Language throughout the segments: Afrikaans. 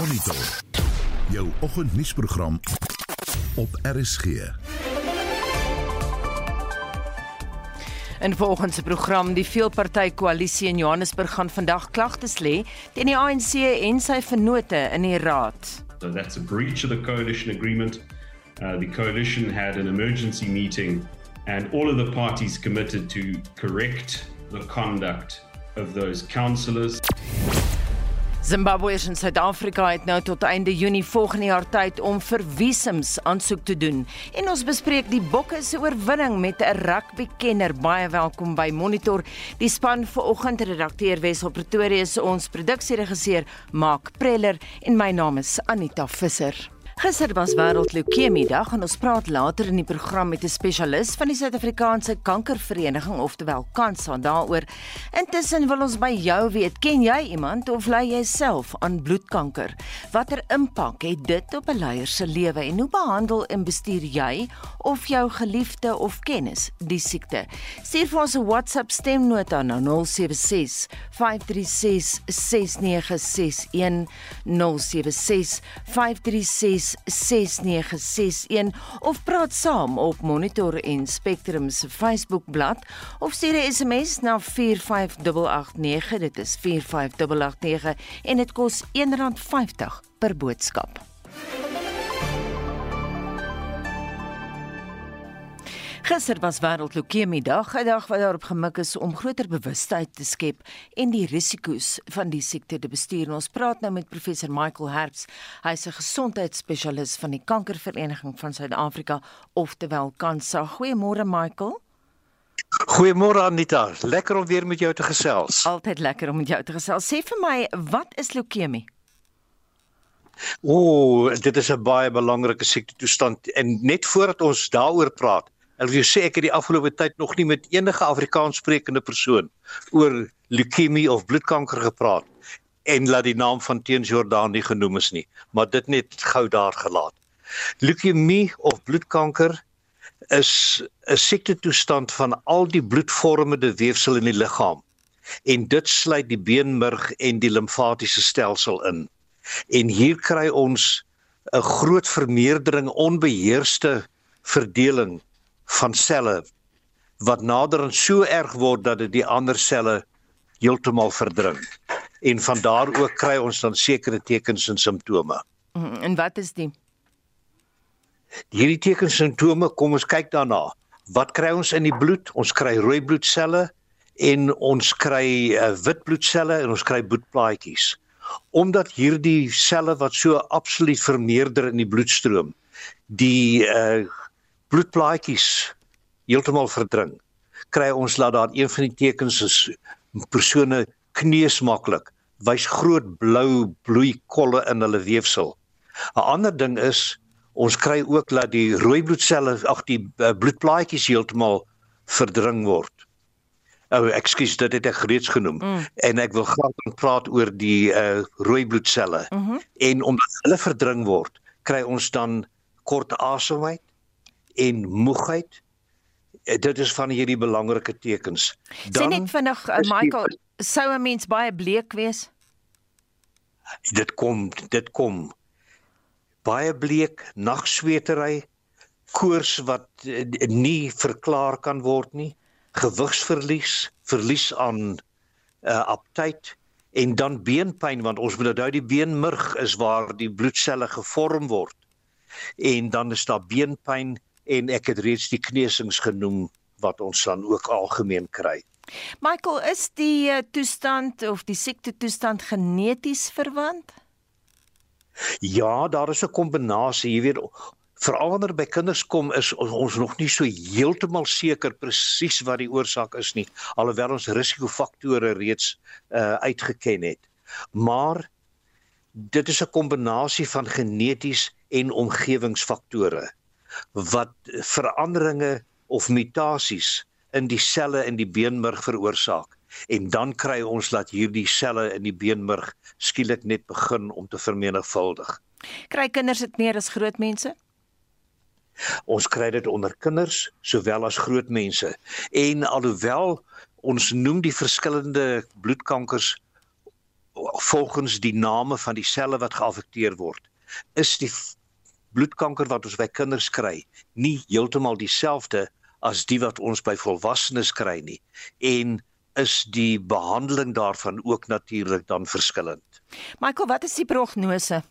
Monitor. Jou oggendnuusprogram op RSG. In volgens se program die veelparty koalisie in Johannesburg gaan vandag klagtes lê teen die ANC en sy vennote in die raad. So that's a breach of the coalition agreement. Uh, the coalition had an emergency meeting and all of the parties committed to correct the conduct of those councillors. Zimbabweërs in Suid-Afrika het nou tot einde Junie volgende jaar tyd om vir visums aansoek te doen. En ons bespreek die Bokke se oorwinning met 'n rugbykenner. Baie welkom by Monitor. Die span vanoggend redakteur Wessel Pretoria is ons produksieregisseur Mark Preller en my naam is Anita Visser. Gister was wêreld leukemie dag en ons praat later in die program met 'n spesialis van die Suid-Afrikaanse Kankervereniging oftewel Kansa daaroor. Intussen wil ons by jou weet, ken jy iemand of ly jy self aan bloedkanker? Watter impak het dit op 'n leier se lewe en hoe behandel en bestuur jy of jou geliefde of kennis die siekte? Stuur vir ons 'n WhatsApp stemnota na 076 536 6961 076 536 6961 of praat saam op Monitor en Spectrum se Facebookblad of stuur 'n SMS na 45889 dit is 45889 en dit kos R1.50 per boodskap. Gister was wêreld leukemie dag, 'n dag wat daarop gemik is om groter bewustheid te skep en die risiko's van die siekte te bestuur. Ons praat nou met professor Michael Herbs. Hy's 'n gesondheidsspesialis van die Kankervereniging van Suid-Afrika, oftewel Kansa. Goeiemôre Michael. Goeiemôre Anita. Lekker om weer met jou te gesels. Altyd lekker om met jou te gesels. Sê vir my, wat is leukemie? Ooh, dit is 'n baie belangrike siekte toestand en net voordat ons daaroor praat, Ek wil sê ek het die afgelope tyd nog nie met enige Afrikaanssprekende persoon oor leukemie of bloedkanker gepraat en laat die naam van Teens Jordaan nie genoem is nie, maar dit net gou daar gelaat. Leukemie of bloedkanker is 'n siekte toestand van al die bloedvormende weefsel in die liggaam en dit sluit die beenmurg en die limfatiese stelsel in. En hier kry ons 'n groot vermeerdering onbeheerste verdeling van selle wat naderend so erg word dat dit die ander selle heeltemal verdring. En van daar ook kry ons dan sekere tekens en simptome. Mhm, en wat is die? Hierdie tekens en simptome, kom ons kyk daarna. Wat kry ons in die bloed? Ons kry rooi bloedselle en ons kry uh, wit bloedselle en ons kry bloedplaatjies. Omdat hierdie selle wat so absoluut vermeerder in die bloedstroom, die uh, bloedplaatjies heeltemal verdrink, kry ons laat daar een van die tekens is persone kneus maklik, wys groot blou bloeikolle in hulle weefsel. 'n Ander ding is ons kry ook dat die rooi bloedselle, ag die uh, bloedplaatjies heeltemal verdring word. Oh, ekskuus, dit het ek reeds genoem. Mm. En ek wil graag praat oor die uh, rooi bloedselle. Mm -hmm. En omdat hulle verdring word, kry ons dan kort asemhaling en moegheid. Eh, dit is van hierdie belangrike tekens. Dan Sien net vinnig uh, Michael, sou 'n mens baie bleek wees? Dit kom, dit kom. Baie bleek, nagswetery, koors wat uh, nie verklaar kan word nie, gewigsverlies, verlies aan uh, aptyt en dan beenpyn want ons moet onthou die beenmurg is waar die bloedselle gevorm word. En dan is daar beenpyn en ek het reeds die kneusings genoem wat ons dan ook algemeen kry. Michael, is die eh, toestand of die siekte toestand geneties verwant? Ja, daar is 'n kombinasie, jy weet, veral wanneer by kinders kom is ons, ons nog nie so heeltemal seker presies wat die oorsaak is nie, alhoewel ons risikofaktore reeds uh uitgeken het. Maar dit is 'n kombinasie van geneties en omgewingsfaktore wat veranderinge of mutasies in die selle in die beenmurg veroorsaak en dan kry ons dat hierdie selle in die beenmurg skielik net begin om te vermenigvuldig. Kry kinders dit meer as groot mense? Ons kry dit onder kinders sowel as groot mense. En alhoewel ons noem die verskillende bloedkankers volgens die name van die selle wat geaffekteer word, is die bloedkanker wat ons by kinders kry nie heeltemal dieselfde as die wat ons by volwassenes kry nie en is die behandeling daarvan ook natuurlik dan verskillend. Michael, wat is die prognose?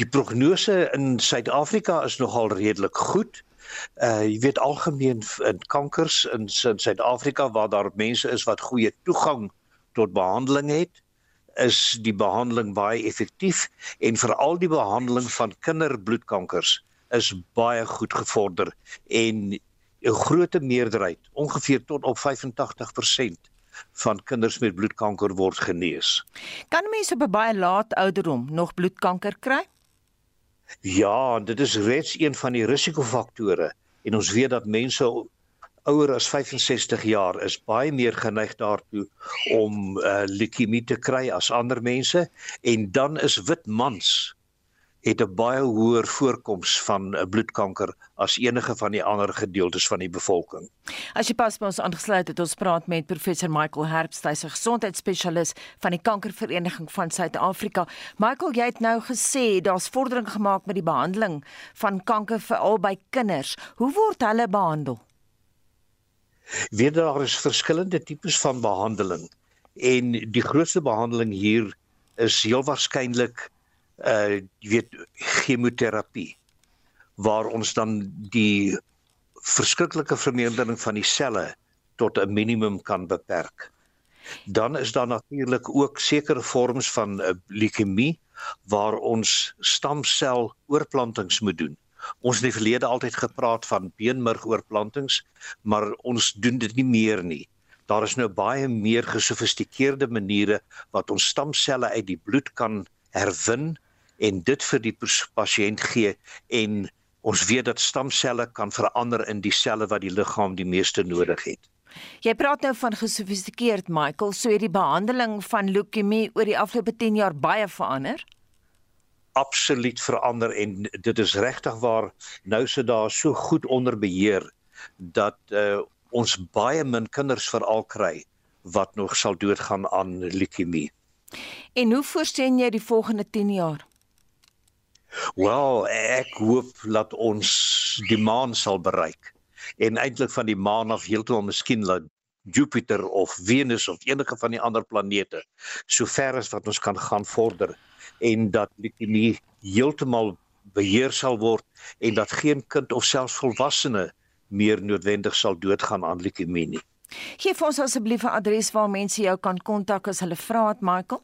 Die prognose in Suid-Afrika is nogal redelik goed. Uh jy weet algemeen in kankers in Suid-Afrika waar daar mense is wat goeie toegang tot behandeling het, is die behandeling baie effektief en veral die behandeling van kinderbloedkankers is baie goed gevorder en 'n groot meerderheid, ongeveer tot op 85% van kinders met bloedkanker word genees. Kan mense op 'n baie laat ouderdom nog bloedkanker kry? Ja, dit is reeds een van die risikofaktore en ons weet dat mense ouer as 65 jaar is baie meer geneig daartoe om uh, leukemie te kry as ander mense en dan is wit mans het 'n baie hoër voorkoms van 'n bloedkanker as enige van die ander gedeeltes van die bevolking. As jy pas by ons aangesluit het, ons praat met professor Michael Herbst, hy's 'n gesondheidsspesialis van die Kankervereniging van Suid-Afrika. Michael, jy het nou gesê daar's vordering gemaak met die behandeling van kanker veral by kinders. Hoe word hulle behandel? Weer daar is verskillende tipes van behandeling en die grootste behandeling hier is heel waarskynlik uh jy weet chemoterapie waar ons dan die verskriklike vermeerdering van die selle tot 'n minimum kan beperk. Dan is daar natuurlik ook sekere vorms van uh, leukemie waar ons stamsel oorplantings moet doen. Ons het in die verlede altyd gepraat van beenmurgoorplantings, maar ons doen dit nie meer nie. Daar is nou baie meer gesofistikeerde maniere wat ons stamselle uit die bloed kan herwin en dit vir die pasiënt gee en ons weet dat stamselle kan verander in die selle wat die liggaam die meeste nodig het. Jy praat nou van gesofistikeerd Michael, so het die behandeling van leukemie oor die afgelope 10 jaar baie verander? Absoluut verander en dit is regtig waar nou se daar so goed onder beheer dat uh, ons baie min kinders veral kry wat nog sal doodgaan aan leukemie. En hoe voorsien jy die volgende 10 jaar? Wel, ek hoop dat ons die maan sal bereik en eintlik van die maan af heeltemal miskien laat Jupiter of Venus of enige van die ander planete so ver as wat ons kan gaan vorder en dat leukemie heeltemal beheer sal word en dat geen kind of selfs volwassene meer noodwendig sal doodgaan aan leukemie nie. Geef ons asseblief 'n adres waar mense jou kan kontak as hulle vra het Michael.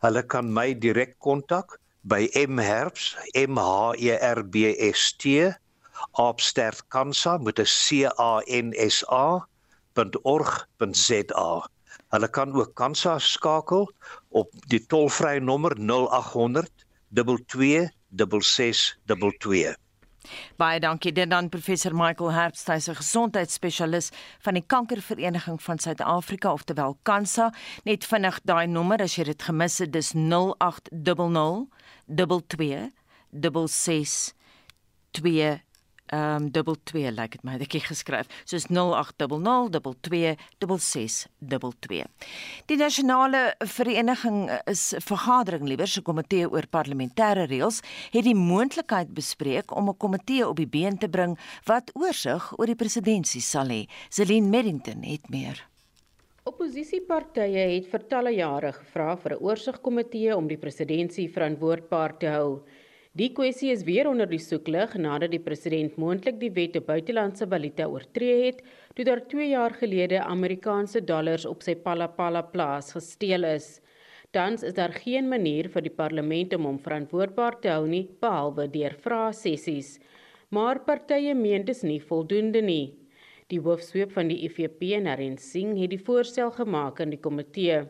Hulle kan my direk kontak by mherbs m h e r b s t opsterf kansa met 'n c a n s a.org.za. Hulle kan ook kansa skakel op die tolvrye nommer 0800 226622. Baie dankie dit dan professor Michael Herbst, hy's 'n gesondheidsspesialis van die Kankervereniging van Suid-Afrika oftelwel Kansa. Net vinnig daai nommer as jy dit gemis het, dis 0800 22 66 2 ehm um, 22 lyk dit my het ek geskryf. Soos 0800226622 Die nasionale vereniging is vergadering liewer se komitee oor parlementêre reëls het die moontlikheid bespreek om 'n komitee op die been te bring wat oorsig oor die presidentskap sal hê. Celine Merrington het meer. Opposisiepartye het vir talle jare gevra vir 'n oorsigkomitee om die presidentskap verantwoordbaar te hou. Die kwessie is weer onder die soeklig nadat die president moontlik die wet op buitelandse valuta oortree het toe daar 2 jaar gelede Amerikaanse dollars op sy Palapala plaas gesteel is. Tans is daar geen manier vir die parlement om hom verantwoordbaar te hou nie behalwe deur vraesessies. Maar partye meen dit is nie voldoende nie. Die hoofsweep van die IFP, Naren Singh, het die voorstel gemaak in die komitee.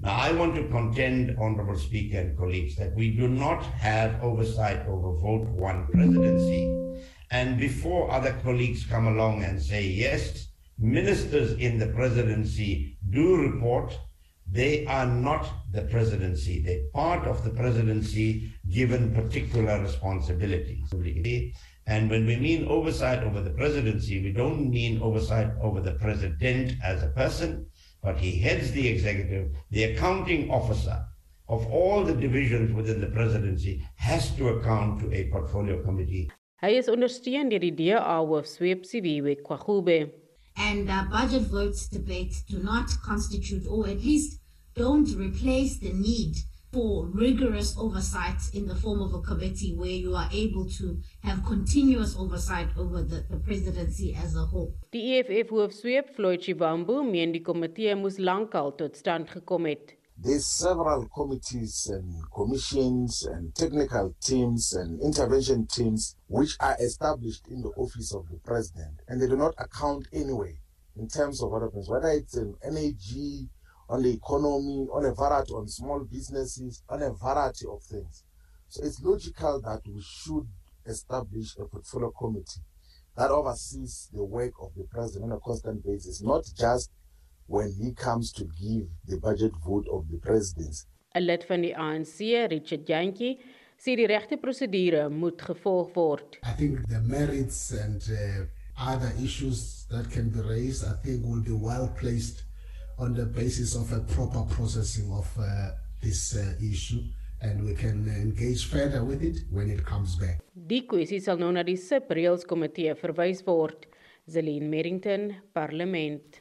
Now, I want to contend, Honorable Speaker and colleagues, that we do not have oversight over vote one presidency. And before other colleagues come along and say, yes, ministers in the presidency do report, they are not the presidency. They're part of the presidency given particular responsibilities. And when we mean oversight over the presidency, we don't mean oversight over the president as a person, but he heads the executive, the accounting officer of all the divisions within the presidency has to account to a portfolio committee. Hy is ondersteun deur die DA hoof Sweep Sibiwe Kwagube. And uh, budget votes debates do not constitute, or at least don't replace the need for rigorous oversight in the form of a committee where you are able to have continuous oversight over the, the presidency as a whole. Die EFF hoof Sweep Floyd Chivambu meen die komitee moes lankal tot stand gekom het. There's several committees and commissions and technical teams and intervention teams which are established in the office of the president and they do not account anyway in terms of what happens, whether it's an NAG, on the economy, on a variety on small businesses, on a variety of things. So it's logical that we should establish a portfolio committee that oversees the work of the president on a constant basis, not just when he comes to give the budget vote of the presidency. 'n Lid van die ANC, Richard Jantjie, sê die regte prosedure moet gevolg word. I think the merits and uh, other issues that can be raised, I think will be well placed on the basis of a proper processing of uh, this uh, issue and we can engage further with it when it comes back. Die kwessie sal nou na die subreëls komitee verwys word. Zelin Merrington, Parlement.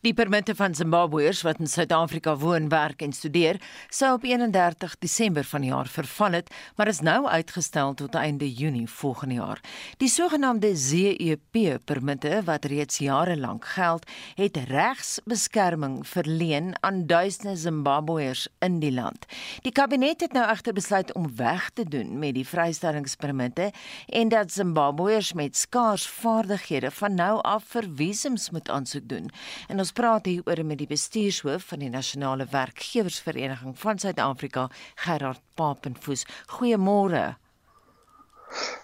Die permitte van Zimbabweërs wat in Suid-Afrika woon, werk en studeer, sou op 31 Desember van die jaar verval het, maar is nou uitgestel tot einde Junie volgende jaar. Die sogenaamde ZEP permitte wat reeds jare lank geld, het regsbeskerming verleen aan duisende Zimbabweërs in die land. Die kabinet het nou egter besluit om weg te doen met die vrystellingspermitte en dat Zimbabweërs met skaars vaardighede van nou af vir visums moet aansoek doen. En praat hieroor met die bestuurshoof van die Nasionale Werkgewersvereniging van Suid-Afrika, Gerard Papenfoos. Goeiemôre.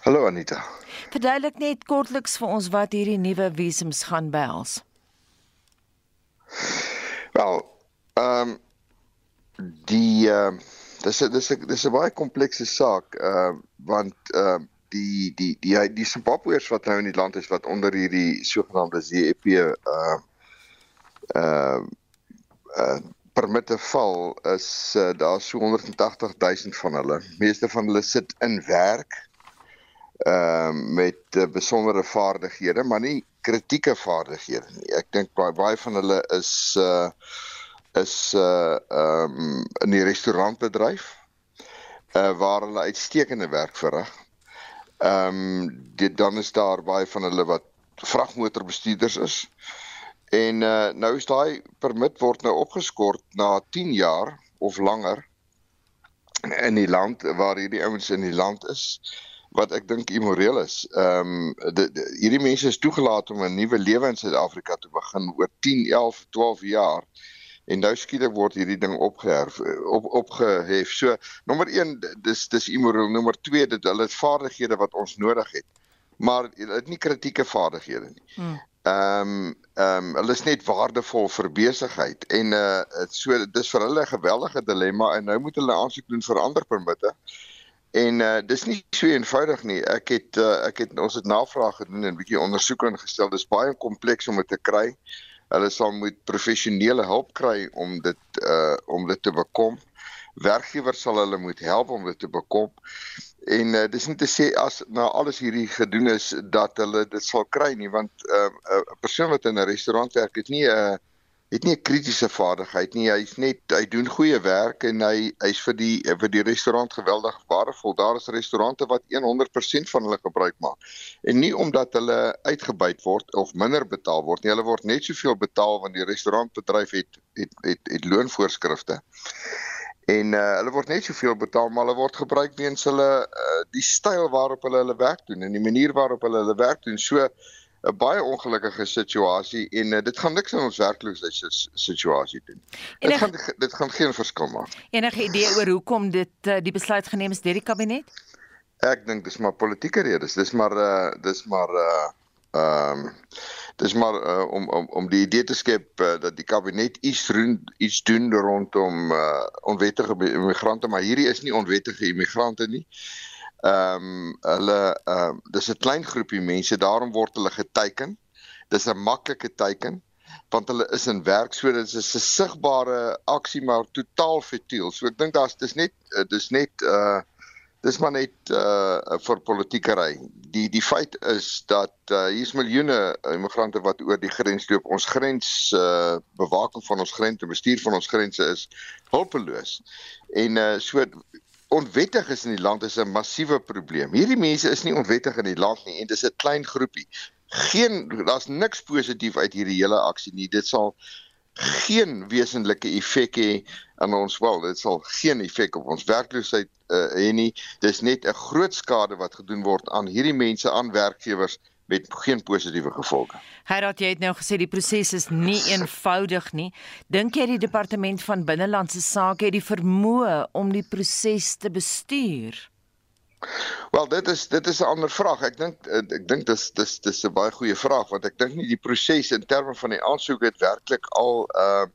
Hallo Anita. Verduidelik net kortliks vir ons wat hierdie nuwe visums gaan behels. Wel, ehm um, die ehm uh, dis dis dis 'n baie komplekse saak ehm uh, want ehm uh, die die die die Zimbabweërs wat nou in die land is wat onder hierdie sogenaamde ZEP ehm uh, uh uh permitte val is uh, daar so 180 000 van hulle. Meeste van hulle sit in werk ehm uh, met uh, besondere vaardighede, maar nie kritieke vaardighede nie. Ek dink baie baie van hulle is uh is uh ehm um, in die restaurantbedryf uh waar hulle uitstekende werk verrig. Ehm um, dan is daar baie van hulle wat vragmotorbestuurders is. En uh, nou is daai permit word nou opgeskort na 10 jaar of langer in die land waar hierdie ouens in die land is wat ek dink immoreel is. Ehm um, hierdie mense is toegelaat om 'n nuwe lewe in Suid-Afrika te begin oor 10, 11, 12 jaar. En nou skielik word hierdie ding opgehef op opgehef. So nommer 1 dis dis immoreel. Nommer 2 dit hulle het vaardighede wat ons nodig het. Maar hulle het nie kritieke vaardighede nie. Hmm. Ehm um, ehm um, hulle is net waardevol vir besigheid en uh so dis vir hulle 'n geweldige dilemma en nou moet hulle aansoek doen vir ander permitte. En uh dis nie so eenvoudig nie. Ek het uh, ek het ons het navraag gedoen en 'n bietjie ondersoek ingestel. Dis baie kompleks om dit te kry. Hulle sal moet professionele hulp kry om dit uh om dit te bekom. Werkgewers sal hulle moet help om dit te bekom. En uh, dis nie te sê as na alles hierdie gedoen is dat hulle dit sal kry nie want uh, uh, 'n persoon wat in 'n restaurant werk het nie 'n uh, het nie 'n kritiese vaardigheid nie. Hy's net hy doen goeie werk en hy hy's vir die vir die restaurant geweldig waardevol. Daar is restaurante wat 100% van hulle gebruik maak. En nie omdat hulle uitgebuit word of minder betaal word nie. Hulle word net soveel betaal want die restaurantbedryf het het het, het loonvoorskrifte en uh, hulle word net soveel betaal maar hulle word gebruik weens hulle uh, die styl waarop hulle hulle werk doen en die manier waarop hulle hulle werk doen so 'n baie ongelukkige situasie en uh, dit gaan niks aan ons werkloosheidssituasie doen. Enig, dit gaan dit gaan geen verskil maak. Enige idee oor hoekom dit uh, die besluit geneem is deur die kabinet? Ek dink dis maar politieke redes. Dis maar uh, dis maar uh ehm um, dis maar uh, om om om die idee te skep uh, dat die kabinet iets doen iets doen rondom uh, onwettige immigrante maar hierdie is nie onwettige immigrante nie. Ehm um, hulle ehm uh, dis 'n klein groepie mense daarom word hulle geteken. Dis 'n maklike teiken want hulle is in werk so dit is 'n sigbare aksie maar totaal futiel. So ek dink daar's dis net dis net uh dis maar net uh vir politiekery. Die die feit is dat uh hier's miljoene immigrante wat oor die grens loop. Ons grens uh bewaking van ons grense, bestuur van ons grense is hulpeloos. En uh so onwettig is in die land is 'n massiewe probleem. Hierdie mense is nie onwettig in die land nie en dis 'n klein groepie. Geen daar's niks positief uit hierdie hele aksie nie. Dit sal geen wesenlike effek hê aan ons wel. Dit sal geen effek op ons werkloosheid uh, hê nie. Dis net 'n groot skade wat gedoen word aan hierdie mense aan werkgewers met geen positiewe gevolge. Hyrat jy het nou gesê die proses is nie eenvoudig nie. Dink jy die departement van binnelandse sake het die vermoë om die proses te bestuur? Wel dit is dit is 'n ander vraag. Ek dink ek dink dis dis dis 'n baie goeie vraag want ek dink nie die proses in terme van die aansoek het werklik al uh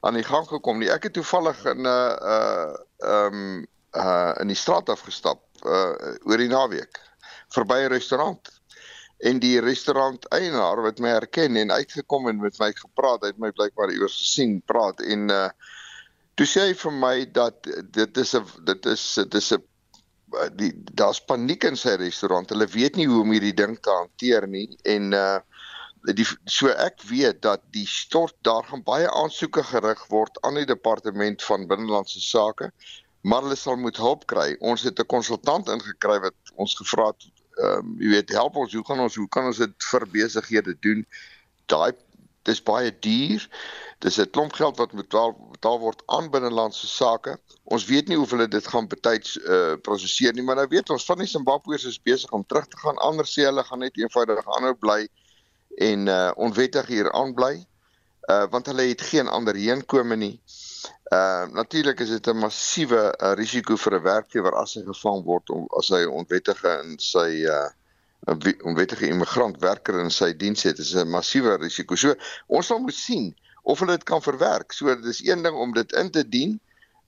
aan die gang gekom nie. Ek het toevallig in 'n uh uh um uh in die straat afgestap uh oor die naweek verby 'n restaurant en die restaurant eienaar wat my herken en uitgekom en met my gepraat het my blykbaar iewers gesien praat en uh toe sê hy vir my dat dit is 'n dit is dit is 'n die daar's paniek in sy restaurant. Hulle weet nie hoe om hierdie ding te hanteer nie en uh die so ek weet dat die stort daar gaan baie aansoeke gerig word aan die departement van binnelandse sake maar hulle sal moet hulp kry. Ons het 'n konsultant ingekry wat ons gevra het ehm um, jy weet help ons hoe gaan ons hoe kan ons dit vir besighede doen daai dis baie duur. Dis 'n klomp geld wat moet betaal, betaal word aan binnelandse sake. Ons weet nie hoe hulle dit gaan betyds uh, eh, prosesseer nie maar nou weet ons van die Zimbabweërs is besig om terug te gaan. Ander sê hulle gaan net eenvoudig aanhou bly en uh, onwettig hier aanbly uh, want hulle het geen ander heenkome nie. Ehm uh, natuurlik is dit 'n massiewe uh, risiko vir 'n werkgewer as hy gevang word om as hy onwettige in sy uh 'n onwettige immigrant werker in sy diens het. Is 'n massiewe risiko. So ons sal moet sien of hulle dit kan verwerk. So dis een ding om dit in te dien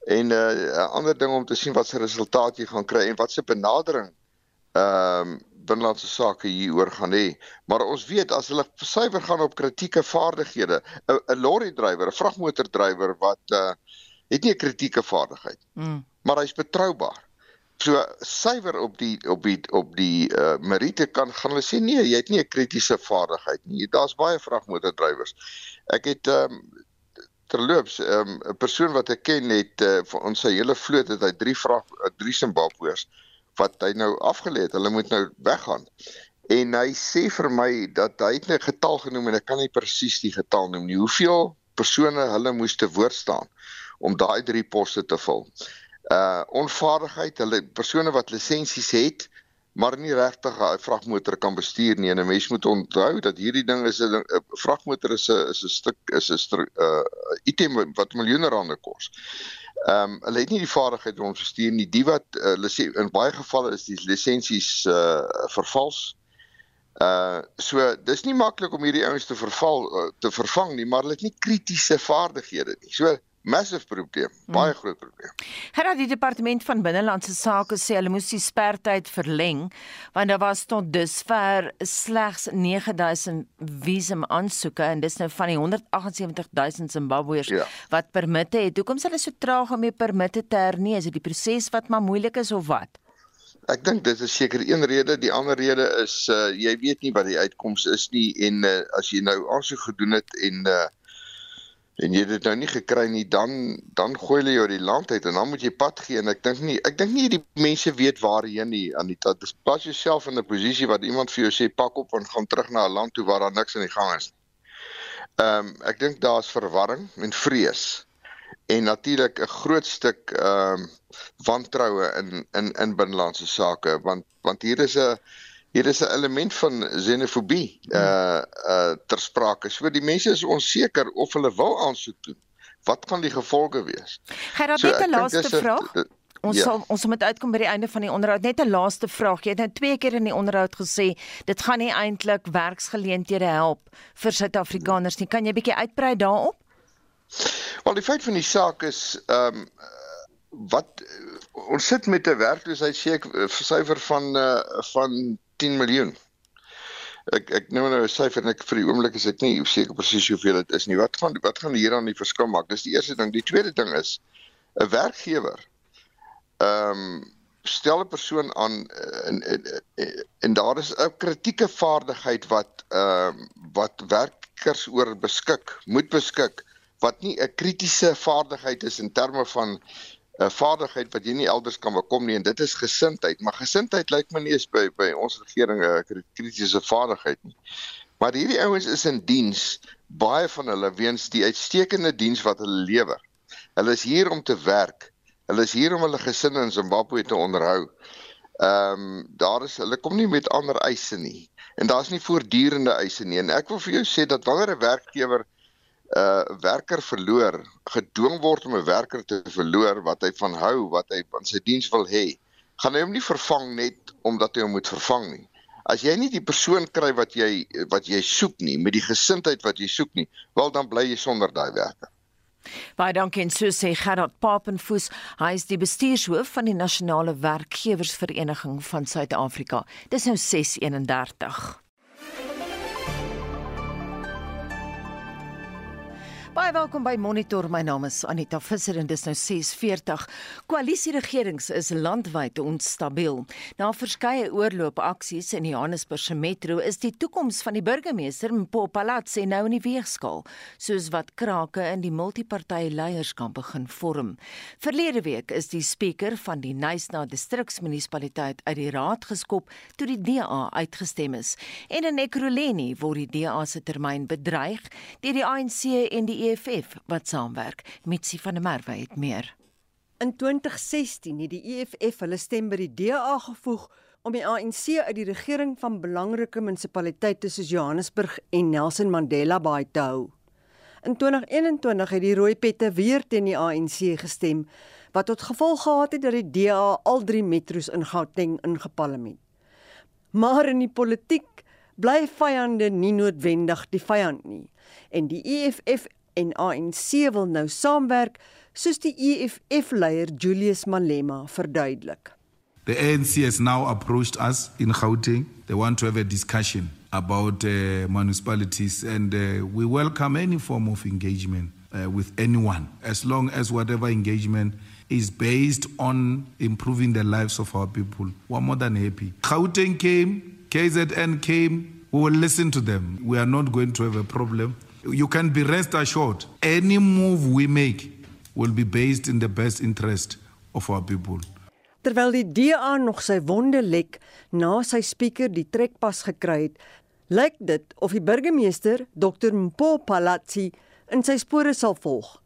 en 'n uh, ander ding om te sien wat se resultaat jy gaan kry en wat se benadering ehm um, binnelandse sake hieroor gaan hê. Maar ons weet as hulle suiwer gaan op kritieke vaardighede, 'n lorry drywer, 'n vragmotordrywer wat uh het nie 'n kritieke vaardigheid. Mm. Maar hy's betroubaar. So suiwer op die op die op die uh meriete kan gaan hulle sê nee, jy het nie 'n kritiese vaardigheid nie. Daar's baie vragmotordrywers. Ek het um terloops um 'n persoon wat ek ken het uh, vir ons sy hele vloot het hy drie vrag uh, drie Zimbabweërs wat hy nou afgelê het. Hulle moet nou weggaan. En hy sê vir my dat hy het 'n getal genoem en ek kan nie presies die getal noem nie. Hoeveel persone hulle moes te woord staan om daai drie poste te vul. Uh onvaardigheid, hulle persone wat lisensies het, maar nie regtig 'n vragmotor kan bestuur nie. En 'n mens moet onthou dat hierdie ding is 'n vragmotor is 'n is 'n stuk is 'n uh item wat miljoene rande kos. Ehm um, hulle het nie die vaardigheid om te stuur nie. Die wat uh, sê in baie gevalle is die lisensies uh vervals. Uh so dis nie maklik om hierdie ouens te verval uh, te vervang nie, maar hulle het nie kritiese vaardighede nie. So massive probleem, hmm. baie groot probleem. Herra die departement van binnelandse sake sê hulle moes die spertyd verleng want daar was tot dusver slegs 9000 visum aansoeke en dis nou van die 178000 Zimbabweërs ja. wat permitte het. Hoekom is hulle so traag om die permitte te hernie? Is dit die proses wat maar moeilik is of wat? Ek dink dit is seker een rede, die ander rede is uh jy weet nie wat die uitkoms is nie en uh, as jy nou aansoek gedoen het en uh en jy dit nou nie gekry nie dan dan gooi hulle jou die land uit en dan moet jy pad gee. En ek dink nie ek dink nie die mense weet waarheen nie Anita. Dis pas jouself in 'n posisie wat iemand vir jou sê pak op en gaan terug na 'n land toe waar daar niks in die gang is. Ehm um, ek dink daar's verwarring en vrees. En natuurlik 'n groot stuk ehm um, wantroue in in in binnelandse sake want want hier is 'n hier is 'n element van xenofobie uh uh ter sprake. So die mense is onseker of hulle wil aansoek doen. Wat gaan die gevolge wees? Gerard, so, net 'n laaste vraag. A, ons ja. sal ons moet uitkom by die einde van die onderhoud. Net 'n laaste vraag. Jy het nou twee keer in die onderhoud gesê dit gaan nie eintlik werksgeleenthede help vir Suid-Afrikaners nie. Kan jy bietjie uitbrei daarop? Wel, die feit van die saak is ehm um, wat ons sit met 'n werkloosheid seker syfer van uh, van 10 miljoen. ek ek nou nou 'n syfer en ek vir die oomblik is ek nie seker presies hoeveel dit is nie. Wat gaan wat gaan hier aan die verskil maak? Dis die eerste ding. Die tweede ding is 'n werkgewer. Ehm um, stel 'n persoon aan en en, en, en daar is 'n kritieke vaardigheid wat ehm uh, wat werkers oor beskik, moet beskik wat nie 'n kritiese vaardigheid is in terme van 'n vaardigheid wat jy nie elders kan bekom nie en dit is gesindheid, maar gesindheid lyk my nie eens by by ons regering 'n kritiese vaardigheid nie. Maar hierdie ouens is in diens, baie van hulle weens die uitstekende diens wat hulle lewer. Hulle is hier om te werk. Hulle is hier om hulle gesinne in Zimbabwe te onderhou. Ehm um, daar is hulle kom nie met ander eise nie. En daar's nie voortdurende eise nie. En ek wil vir jou sê dat wanneer 'n werkgewer uh, werker verloor, gedwing word om 'n werker te verloor wat hy van hou, wat hy van sy diens wil hê, gaan hy hom nie vervang net omdat hy hom moet vervang nie. As jy nie die persoon kry wat jy wat jy soek nie, met die gesindheid wat jy soek nie, wel dan bly jy sonder daai werker. Baie dankie en so sê Gerard Papenfoos, hy is die bestuurshoof van die Nasionale Werkgewersvereniging van Suid-Afrika. Dis nou 631. Baie welkom by Monitor. My naam is Anita Visser en dis nou 6:40. Koalisieregerings is landwyd onstabiel. Na verskeie oorloopaksies in Johannesburg se metro is die toekoms van die burgemeester Mpo Palatsi nou in die weegsskaal, soos wat krake in die multipartytjie leierskap begin vorm. Verlede week is die spreker van die Nysna distriksmunisipaliteit uit die raad geskop toe die DA uitgestem is. En in Ekurhuleni word die DA se termyn bedreig deur die ANC en die EFF wat saamwerk. Mitsi van der Merwe het meer. In 2016 het die EFF hulle stem by die DA gevoeg om die ANC uit die regering van belangrike munisipaliteite soos Johannesburg en Nelson Mandela Bay te hou. In 2021 het die rooi pette weer teen die ANC gestem wat tot gevolg gehad het dat die DA al drie metro's in Gauteng ingepalem het. Maar in die politiek bly vyande nie noodwendig die vyand nie en die EFF en ANC wil nou saamwerk soos die EFF leier Julius Malema verduidelik. The ANC has now approached us in Gauteng. They want to have a discussion about uh, municipalities and uh, we welcome any form of engagement uh, with anyone as long as whatever engagement is based on improving the lives of our people. We're more than happy. Gauteng came, KZN came, we will listen to them. We are not going to have a problem. You can be rest assured any move we make will be based in the best interest of our people. Terwyl die DA nog sy wonde lek na sy spreker die trekpas gekry het, lyk dit of die burgemeester Dr Mpo Palatsi in sy spore sal volg.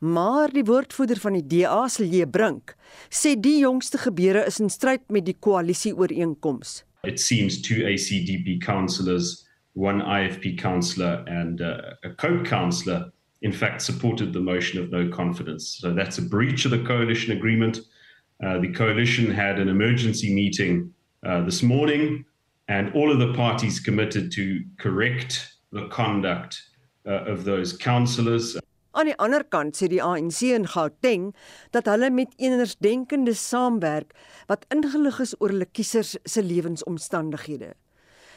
Maar die woordvoerder van die DA, Silje Brink, sê die jongste gebeure is in stryd met die koalisie ooreenkoms. It seems two ACDP councillors one IFP councillor and uh, a COPE councillor, in fact, supported the motion of no confidence. So that's a breach of the coalition agreement. Uh, the coalition had an emergency meeting uh, this morning, and all of the parties committed to correct the conduct uh, of those councillors. Aan die ander kant sê die ANC in Gauteng dat hulle met eenersdenkende saamwerk wat ingelig is oor hulle kiesers se lewensomstandighede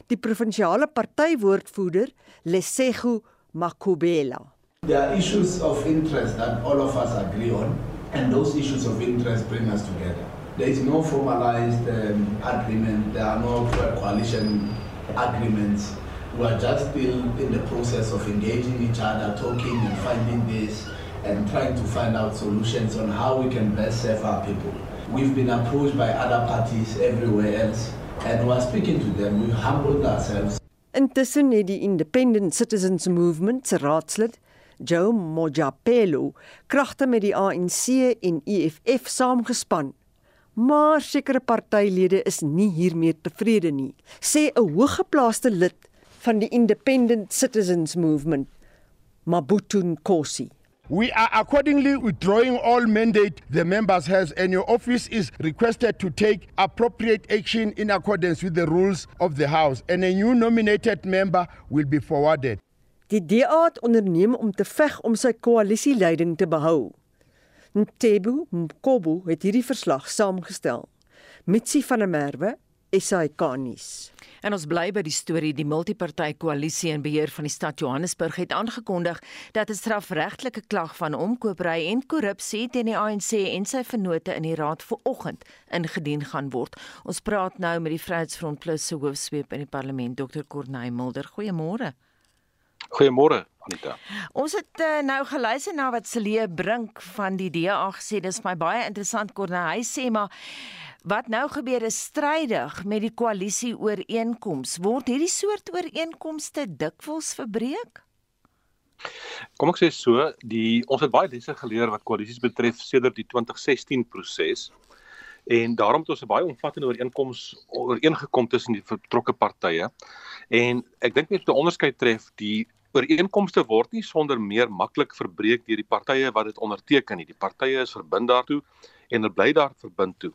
die provinsiale partywoordvoerder Lesego Makubela. There are issues of interest that all of us agree on and those issues of interest bring us together. There is no formalized um, agreement, there are no coalition agreements. We are just still in the process of engaging each other, talking and finding this and trying to find out solutions on how we can best serve our people. We've been approached by other parties everywhere else and was speaking to them we humbled ourselves Intussen het die Independent Citizens Movement se raadslid Joe Mojapelo kragte met die ANC en EFF saamgespan. Maar sekere partylede is nie hiermee tevrede nie, sê 'n hooggeplaaste lid van die Independent Citizens Movement, Mabutu Nkosi. We are accordingly withdrawing all mandate the members has and your office is requested to take appropriate action in accordance with the rules of the house and a new nominated member will be forwarded. Die DA het onderneem om te veg om sy koalisieleiding te behou. Ntebu Mkobo het hierdie verslag saamgestel. Mitsi van der Merwe SAK nuus. En ons bly by die storie die multipartytjie koalisie in beheer van die stad Johannesburg het aangekondig dat 'n strafregtelike klag van omkoopry en korrupsie teen die ANC en sy vennote in die raad vanoggend ingedien gaan word. Ons praat nou met die Vryheidsfront Plus se hoofsweep in die parlement, Dr. Corneil Mulder. Goeiemôre. Goeiemôre Anita. Ons het uh, nou geluister na wat Celie Brink van die DA gesê. Dis my baie interessant Corneil. Hy sê maar Wat nou gebeur is strydig met die koalisie ooreenkoms. Word hierdie soort ooreenkomste dikwels verbreek? Kom ek sê so, die ons het baie lesse geleer wat koalisies betref sedert die 2016 proses. En daarom het ons 'n baie omvattende ooreenkoms ooreengekom tussen die betrokke partye. En ek dink net om te onderskei tref, die ooreenkomste word nie sonder meer maklik verbreek deur die partye wat dit onderteken nie. Die partye is verbind daartoe en hulle bly daar verbind toe.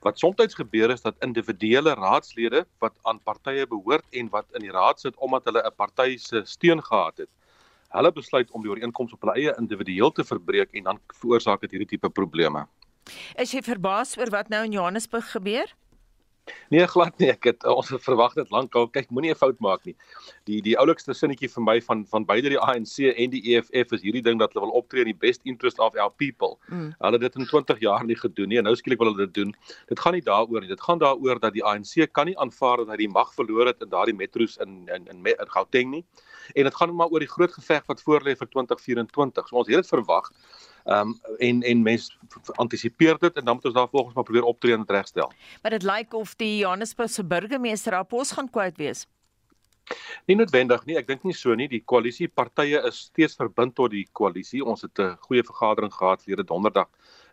Wat soms gebeur is dat individuele raadslede wat aan partye behoort en wat in die raad sit omdat hulle 'n party se steun gehad het, hulle besluit om die ooreenkoms op hulle eie individueel te verbreek en dan veroorsaak dit hierdie tipe probleme. Is jy verbaas oor wat nou in Johannesburg gebeur? Nee, glad nie. Ek het ons het verwag dit lankal. Kyk, moenie 'n fout maak nie. Die die oulikste sinnetjie vir my van van beide die ANC en die EFF is hierdie ding dat hulle wil optree in die best interest of our people. Mm. Hulle het dit in 20 jaar nie gedoen nie en nou skielik wil hulle dit doen. Dit gaan nie daaroor nie. Dit gaan daaroor dat die ANC kan nie aanvaar dat hy die mag verloor het in daardie metros in in in, in Gauteng nie. En dit gaan maar oor die groot geveg wat voorlê vir 2024. So ons het dit verwag. Ehm um, en en mense antisipeer dit en dan moet ons daar volgens maar probeer optree en regstel. Maar dit lyk of die Johannesburgse burgemeester Apos gaan kwyt wees. Nie noodwendig nie, ek dink nie so nie. Die koalisiepartye is steeds verbind tot die koalisie. Ons het 'n goeie vergadering gehad verlede donderdag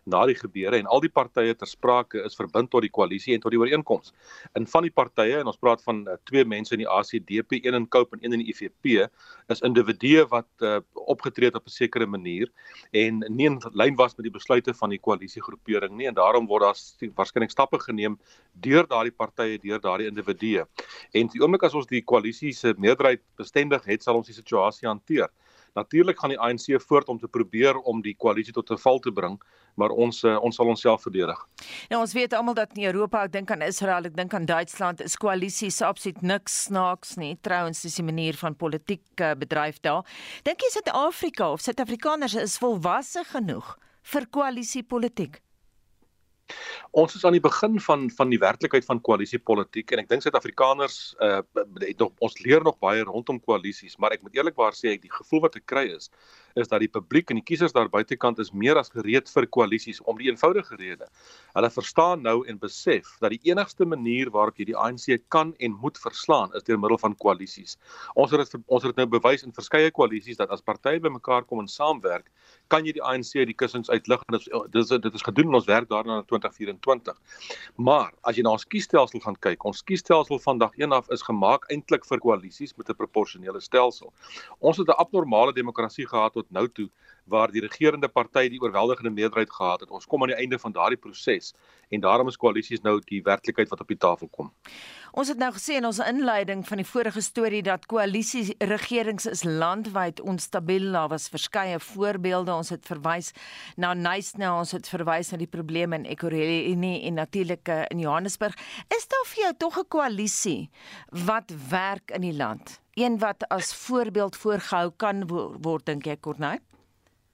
na die gebeure en al die partye ter sprake is verbind tot die koalisie en tot die ooreenkoms. In van die partye en ons praat van uh, twee mense in die ACDP, een in Cope en een in die IFP, is individue wat uh, opgetree het op 'n sekere manier en nie in lyn was met die besluite van die koalisiegroepering nie en daarom word daar waarskynlik stappe geneem deur daardie partye, deur daardie individue. En die oomblik as ons die koalisie se meerderheid bestendig het, sal ons die situasie hanteer. Natuurlik gaan die ANC voort om te probeer om die koalisie tot 'n val te bring, maar ons uh, ons sal onsself verdedig. Nou ons weet almal dat in Europa, ek dink aan Israel, ek dink aan Duitsland, is koalisies absoluut niks snaaks nie. Trouwens, dis die manier van politiek uh, bedryf daar. Dink jy Suid-Afrika of Suid-Afrikaners is volwasse genoeg vir koalisiepolitiek? Ons is aan die begin van van die werklikheid van koalisiepolitiek en ek dink Suid-Afrikaners uh het nog ons leer nog baie rondom koalisies, maar ek moet eerlikwaar sê ek die gevoel wat ek kry is is dat die publiek en die kiesers daar buitekant is meer as gereed vir koalisies om die eenvoudige rede. Hulle verstaan nou en besef dat die enigste manier waarop jy die ANC kan en moet verslaan is deur middel van koalisies. Ons het dit ons het dit nou bewys in verskeie koalisies dat as partye bymekaar kom en saamwerk, kan jy die ANC die kussings uitlig en dit is dit is gedoen en ons werk daarna in 2024. Maar as jy na ons kiesstelsel gaan kyk, ons kiesstelsel van dag 1 af is gemaak eintlik vir koalisies met 'n proporsionele stelsel. Ons het 'n abnormale demokrasie gehad tot nou toe waar die regerende party die oorweldigende meerderheid gehad het. Ons kom aan die einde van daardie proses en daarom is koalisies nou die werklikheid wat op die tafel kom. Ons het nou gesê in ons inleiding van die vorige storie dat koalisie regerings is landwyd onstabiel. Daar was verskeie voorbeelde. Ons het verwys na Nysna, ons het verwys na die probleme in Ekurhuleni en natuurlik eh, in Johannesburg. Is daar vir jou tog 'n koalisie wat werk in die land? Een wat as voorbeeld voorgehou kan word dink ek Corneil?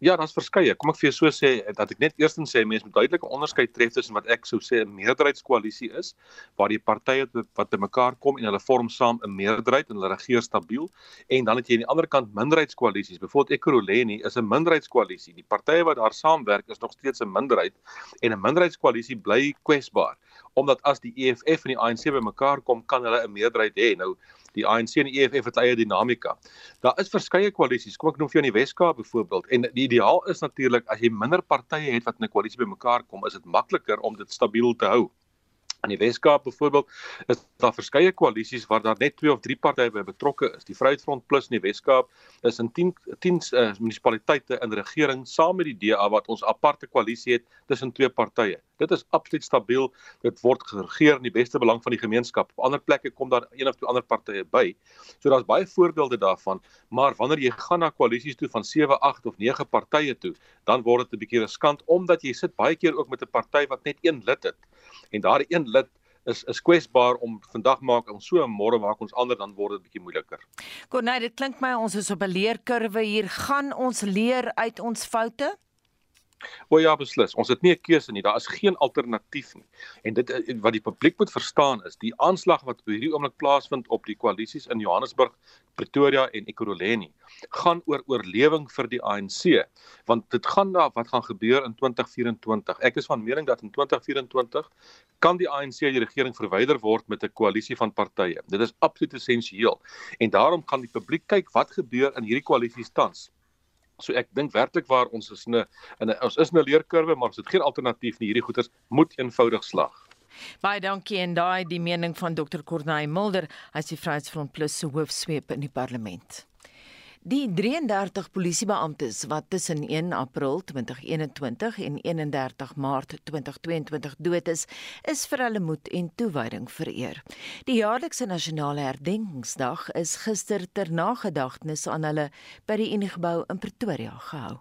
Ja, daar's verskeie. Kom ek vir jou so sê dat ek net eerstens sê mense moet duidelike onderskeid tref tussen wat ek sou sê 'n meerderheidskoalisie is, waar die partye wat te mekaar kom en hulle vorm saam 'n meerderheid en hulle regeer stabiel, en dan het jy aan die ander kant minderheidskoalisies. Byvoorbeeld Ekurhuleni is 'n minderheidskoalisie. Die partye wat daar saamwerk is nog steeds 'n minderheid en 'n minderheidskoalisie bly kwesbaar omdat as die EFF en die ANC bymekaar kom, kan hulle 'n meerderheid hê. Nou die ANC en die EFF het eie dinamika. Daar is verskeie koalisies, kom ek noem vir jou in die Weskaap byvoorbeeld. En die ideaal is natuurlik as jy minder partye het wat in 'n koalisie bymekaar kom, is dit makliker om dit stabiel te hou. In die Weskaap byvoorbeeld is daar verskeie koalisies waar daar net 2 of 3 partye by betrokke is. Die Vryheidsfront Plus in die Weskaap is in 10 10 uh, munisipaliteite in regering saam met die DA wat ons aparte koalisie het tussen twee partye. Dit is absoluut stabiel. Dit word geregeer in die beste belang van die gemeenskap. Op ander plekke kom daar een of twee ander partye by. So daar's baie voorbeelde daarvan, maar wanneer jy gaan na koalisies toe van 7, 8 of 9 partye toe, dan word dit 'n bietjie riskant omdat jy sit baie keer ook met 'n party wat net een lid het. En daardie een lid is is kwesbaar om vandag maak ons so môre maak ons ander dan word dit bietjie moeiliker. Kornay, dit klink my ons is op 'n leerkurwe hier. Gaan ons leer uit ons foute? O ja, beslis. Ons het nie 'n keuse nie. Daar is geen alternatief nie. En dit eh, wat die publiek moet verstaan is, die aanslag wat op hierdie oomblik plaasvind op die koalisies in Johannesburg, Pretoria en Ekurhuleni, gaan oor oorlewing vir die ANC, want dit gaan daar wat gaan gebeur in 2024. Ek is van mening dat in 2024 kan die ANC die regering verwyder word met 'n koalisie van partye. Dit is absoluut essensieel. En daarom gaan die publiek kyk wat gebeur in hierdie koalisies tans. So ek dink werklik waar ons is 'n in 'n ons is 'n leerkurwe, maar ons het geen alternatief nie. Hierdie goeters moet eenvoudig slag. Baie dankie en daai die mening van Dr. Corneille Mulder, is die Vryheidsfront Plus se hoofsweep in die parlement. Die 33 polisiebeamptes wat tussen 1 April 2021 en 31 Maart 2022 dood is, is vir hulle moed en toewyding vereer. Die jaarlikse nasionale herdenkingsdag is gister ter nagedagtenis aan hulle by die Uniegebou in Pretoria gehou.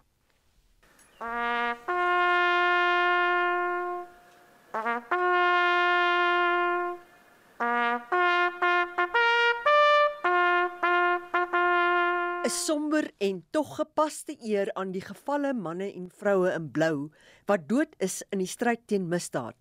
'n somber en tog gepaste eer aan die gevalle manne en vroue in blou wat dood is in die stryd teen misdaad.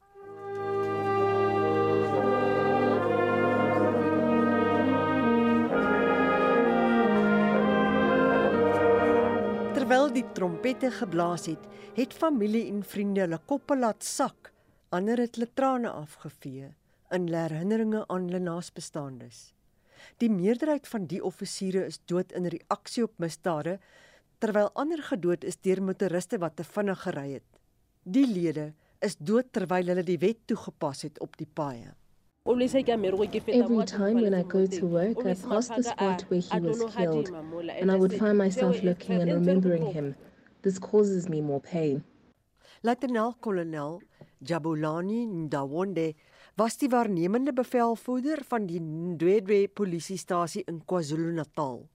Terwyl die trompette geblaas het, het familie en vriende hulle koppe laat sak, ander het hulle trane afgevee in herinneringe aan hulle naasbestaandes. Die meerderheid van die offisiere is dood in reaksie op misdade, terwyl ander gedood is deur motoriste wat te vinnig gery het. Die lede is dood terwyl hulle die wet toegepas het op die paaie. Every time when I go to work, I pass the spot where he was killed, and I would find myself looking and remembering him. This causes me more pain. Luitenant-kolonel Jabulani Ndawonde was die waarnemende bevelvoerder van die Ndwedwe polisiestasie in KwaZulu-Natal.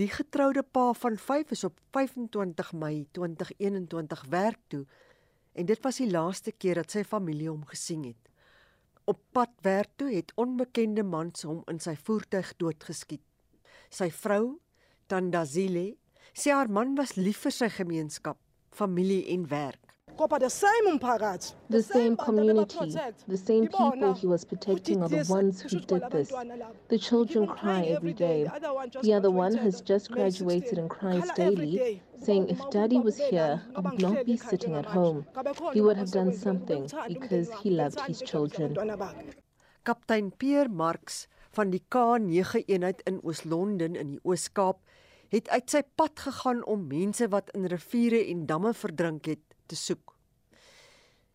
Die getroude pa van 5 is op 25 Mei 2021 werk toe en dit was die laaste keer dat sy familie hom gesien het. Op pad werk toe het onbekende mans hom in sy voertuig doodgeskiet. Sy vrou, Tandazile, sê haar man was lief vir sy gemeenskap, familie en werk. The same community, the same people he was protecting are the ones who did this. The children cry every day. The other one has just graduated and cries daily, saying if daddy was here, I would not be sitting at home. He would have done something because he loved his children. Kaptein Pierre Marx van die K9 eenheid in Oos-London in die Oos-Kaap het uit sy pad gegaan om mense wat in riviere en damme verdrink het te soek.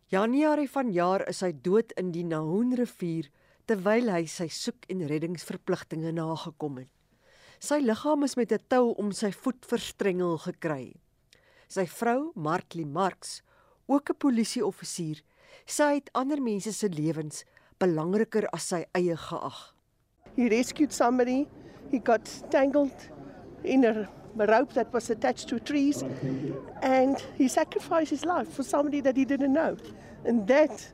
Januarie vanjaar is hy dood in die Nahoon rivier terwyl hy sy soek- en reddingsverpligtinge nagekom het. Sy liggaam is met 'n tou om sy voet verstrengel gekry. Sy vrou, Marklie Marx, ook 'n polisieoffisier, sê hy het ander mense se lewens belangriker as sy eie geag. He rescued somebody. He got tangled in a rope that was attached to trees and he sacrificed his life for somebody that he didn't know. And that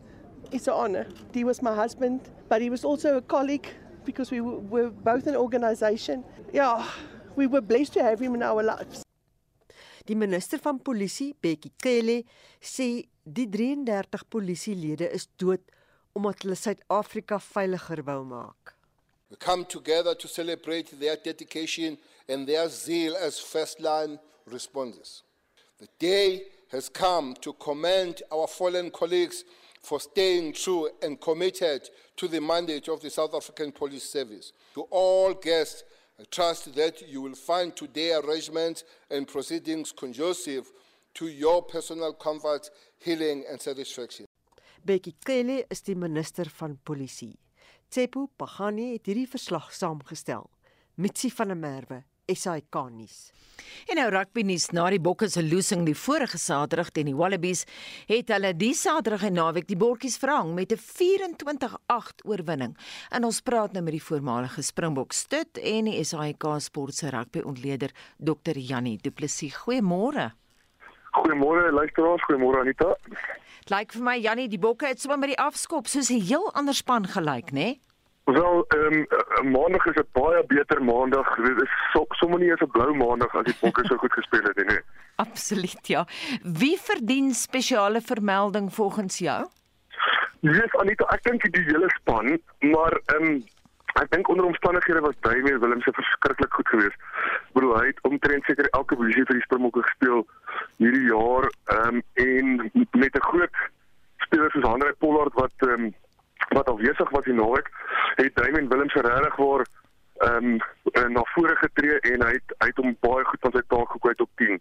is an honor. He was my husband, but he was also a colleague because we were both an organization. Yeah, we were blessed to have him in our lives. Die minister van polisie, Bekkie Cele, sê die 33 polisielede is dood omdat hulle Suid-Afrika veiliger wou maak. We come together to celebrate their dedication and their zeal as first line responders. The day has come to commend our fallen colleagues for staying true and committed to the mandate of the South African Police Service. To all guests, I trust that you will find today's arrangements and proceedings conducive to your personal comfort, healing and satisfaction. Bekkie Cele is die minister van polisie. Tsepo Pagani het hierdie verslag saamgestel. Mitsi van der Merwe SAK nuus. En nou rugby nuus na die Bokke se losing die vorige Saterdag teen die Wallabies, het hulle die Saterdag en naweek die bordjies verhang met 'n 24-8 oorwinning. En ons praat nou met die voormalige Springbok stut en die SAK sport se rugby ontleder Dr. Jannie Du Plessis. Goeiemôre. Goeiemôre luisteraars, goeiemôre Anita. Lyk vir my Jannie, die Bokke het sommer met die afskop soos 'n heel ander span gelyk, né? Nee? Wel, ehm um, maandag is 'n baie beter maandag. Dit is so, sommer nie eens 'n blou maandag as die Bokke so goed gespeel het nie. Nee. Absoluut, ja. Wie verdien spesiale vermelding volgens jou? Yes, Anita, ek dink die hele span, maar ehm um, ek dink onder omstandighede was Damian Willemse verskriklik goed geweest. Bro, hy het omtrent seker elke posisie vir die Springbokke gespeel hierdie jaar ehm um, en met 'n groot speler soos Andre Pollard wat ehm um, wat alwesig was die naweek, het Damian Willemse regtig waar ehm um, na vore getree en hy het hy het hom baie goed van sy taak gekwyt op 10.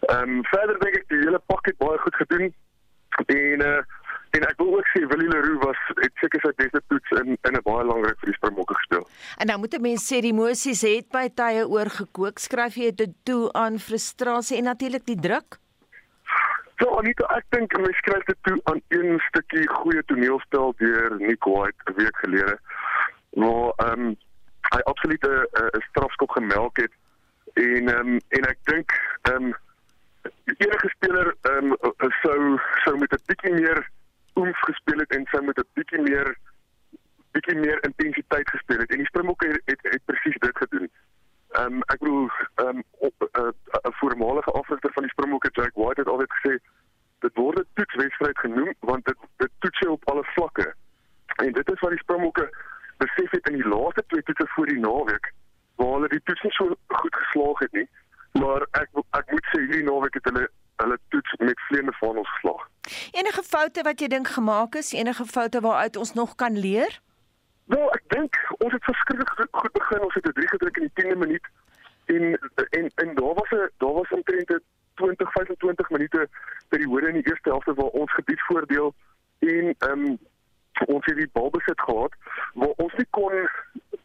Ehm um, verder dink ek die hele pakket baie goed gedoen en uh, En ek wil ook sê Willie Leroux was het seker sy beste toets in in 'n baie lang ry vir die Springbokke gespeel. En nou moet 'n mens sê die emosies het by tye oorgekook. Skryf jy dit toe aan frustrasie en natuurlik die druk? So Anita, ek dink mens skryf dit toe aan een stukkie goeie toneelspel deur Nick White 'n week gelede. Waar ehm um, hy absoluut 'n strafskop gemelk het en ehm um, en ek dink ehm um, enige speler ehm um, sou sou met 'n bietjie meer oef gespeel het en sy moet 'n bietjie meer bietjie meer intensiteit gespeel het en die Springbokke het, het, het presies dit gedoen. Ehm um, ek bedoel ehm um, op 'n uh, uh, voormalige afrigter van die Springbokke Jack White het altyd gesê dit word 'n toetswedstryd genoem want dit dit toets jou op alle vlakke. En dit is wat die Springbokke besef het in die laaste twee toetse voor die naweek waar hulle die toets nie so goed geslaag het nie. Maar ek ek moet sê hierdie naweek het hulle hulle toets met vleiende vaandels geslaag. Enige foute wat jy dink gemaak is, enige foute waaruit ons nog kan leer? Wel, ek dink ons het verskriklik goed begin. Ons het 'n 3 gedruk in die 10de minuut en en en daar was 'n daar was omtrent 20 25 minute periode in die eerste helfte waar ons gebiedsvoordeel en ehm um, ons het die bal besit gehad waar ons nie kon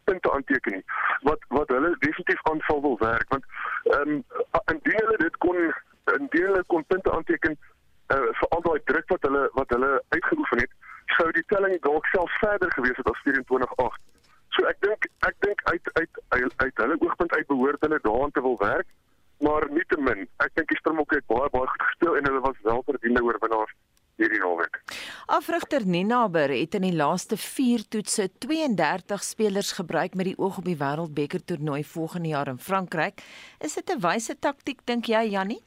punte aanteken nie. Wat wat hulle definitief aanval wil werk want ehm um, indien hulle dit kon indien hulle kon punte aanteken uh, vir al daai druk wat hulle wat hulle uitgeoefen het, sou die telling dalk self verder gewees het as 24-8. So ek dink ek dink uit uit uit, uit hulle oogpunt uit behoort hulle daaraan te wil werk, maar nietemin, ek dink die Springbokke het baie baie goed gespeel en hulle was wel verdiende oorwinnaars hierdie naweek. Afrigter Ninaber het in die laaste 4 toetse 32 spelers gebruik met die oog op die Wêreldbeker toernooi volgende jaar in Frankryk. Is dit 'n wyse taktik dink jy Jannie?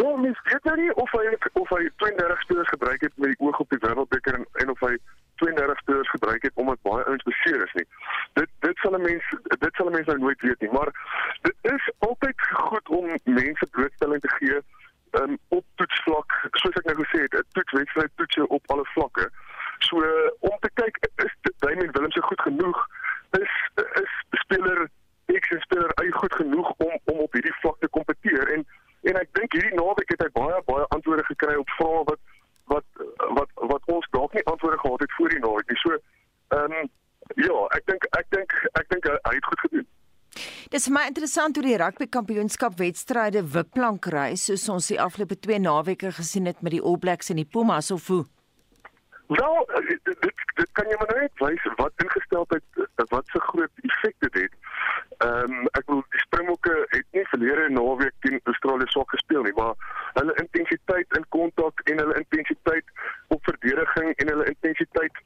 Ja, mens weet nou nie of hy of hy 32 spelers gebruik het met die oog op die wêreldbeker en, en of hy 32 spelers gebruik het omdat baie ouens beseer is nie. Dit dit sal 'n mens dit sal 'n mens nou nooit weet nie, maar dit is altyd goed om mense blootstelling te gee um, op toetsvlak, soos ek nou gesê het, 'n toetswedstryd toets jou op alle vlakke. So om te kyk is Damian Willem se goed genoeg is is speler X en speler Y goed genoeg om om op hierdie vlak te kompeteer en En ek dink hierdie naweek het hy baie baie antwoorde gekry op vrae wat wat wat wat ons dalk nie antwoorde gehad het voor die naweek nie. So ehm um, ja, ek dink ek dink ek dink hy het goed gedoen. Dis my interessant hoe die rugby kampioenskap wedstryde wipplank ry soos ons die afgelope 2 naweke gesien het met die All Blacks en die Pumas of hoe. Wel, dit dit, dit kan jy maar net wys wat ingesteldheid wat so groot effek dit het. Ehm um, ek wil die Springbokke het nie verlede naweek teen Australië swak gespeel nie, maar hulle intensiteit in kontak en hulle intensiteit op verdediging en hulle intensiteit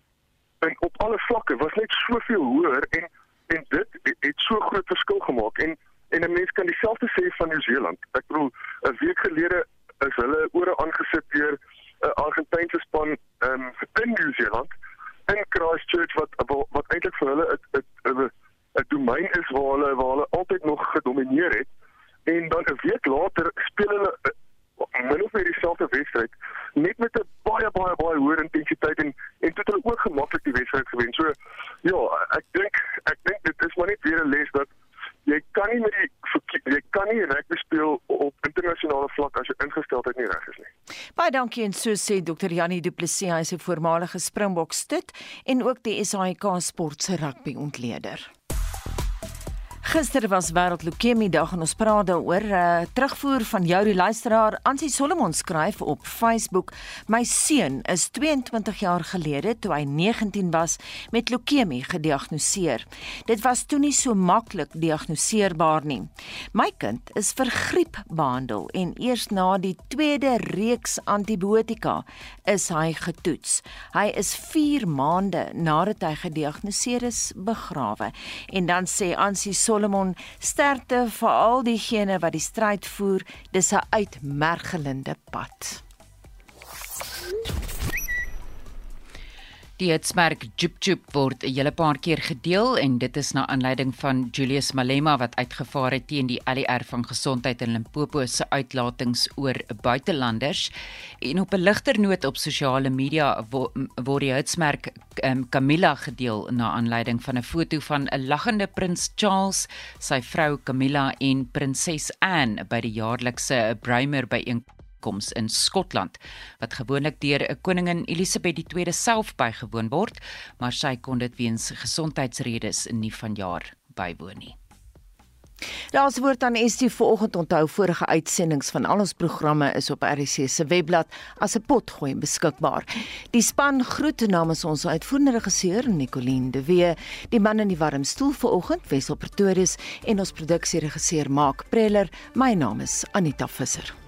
in op alle vlakke was net soveel hoër en en dit het, het so groot verskil gemaak en en 'n mens kan dieselfde sê van Nieu-Seeland. Ek bedoel 'n week gelede is hulle ore aangesit deur 'n Argentynse span um, in Nieu-Seeland in Christchurch wat wat eintlik vir hulle 'n 'n domein is waar hulle waar hulle altyd nog gedomeineer het en dan 'n week later speel hulle eh, min of meer dieselfde wedstryd net met 'n baie baie baie hoër intensiteit en en dit het hulle ook gemaklik die wedstryd gewen. So ja, ek dink ek dink dit is maar net weer 'n les dat jy kan nie met die jy kan nie rugby speel op internasionale vlak as jou ingesteldheid nie reg is nie. Baie dankie en so sê Dr. Janie Du Plessis, hy is 'n voormalige Springbok stit en ook die SAIK sport se rugby ontleder. Gister was wêreld leukemie dag en ons praat daaroor uh, terugvoer van jou die luisteraar Ansie Solomon skryf op Facebook My seun is 22 jaar gelede toe hy 19 was met leukemie gediagnoseer. Dit was toe nie so maklik diagnoseerbaar nie. My kind is vir griep behandel en eers na die tweede reeks antibiotika is hy getoets. Hy is 4 maande nadat hy gediagnoseer is begrawe. En dan sê Ansie Solomon sterkte vir al diegene wat die stryd voer. Dis 'n uitmergelende pad. Die hitsmerk Jup word 'n hele paar keer gedeel en dit is na aanleiding van Julius Malema wat uitgevaar het teen die ALR van gesondheid in Limpopo se uitlatings oor buitelanders. En op 'n ligter noot op sosiale media word die hitsmerk um, Camilla gedeel na aanleiding van 'n foto van 'n lagende prins Charles, sy vrou Camilla en prinses Anne by die jaarlikse Bruimer byeenkoms byeenkoms in Skotland wat gewoonlik deur 'n koningin Elisabeth II self bygewoon word, maar sy kon dit weens gesondheidsredes nie vanjaar bywoon nie. Daar's woord aan ST vanoggend onthou vorige uitsendings van al ons programme is op RC se webblad as 'n potgooi beskikbaar. Die span groet namens ons uitvoerende regisseur Nicoline de Wee, die man in die warm stoel vanoggend Wessel Pretorius en ons produksieregisseur Mark Preller. My naam is Anita Visser.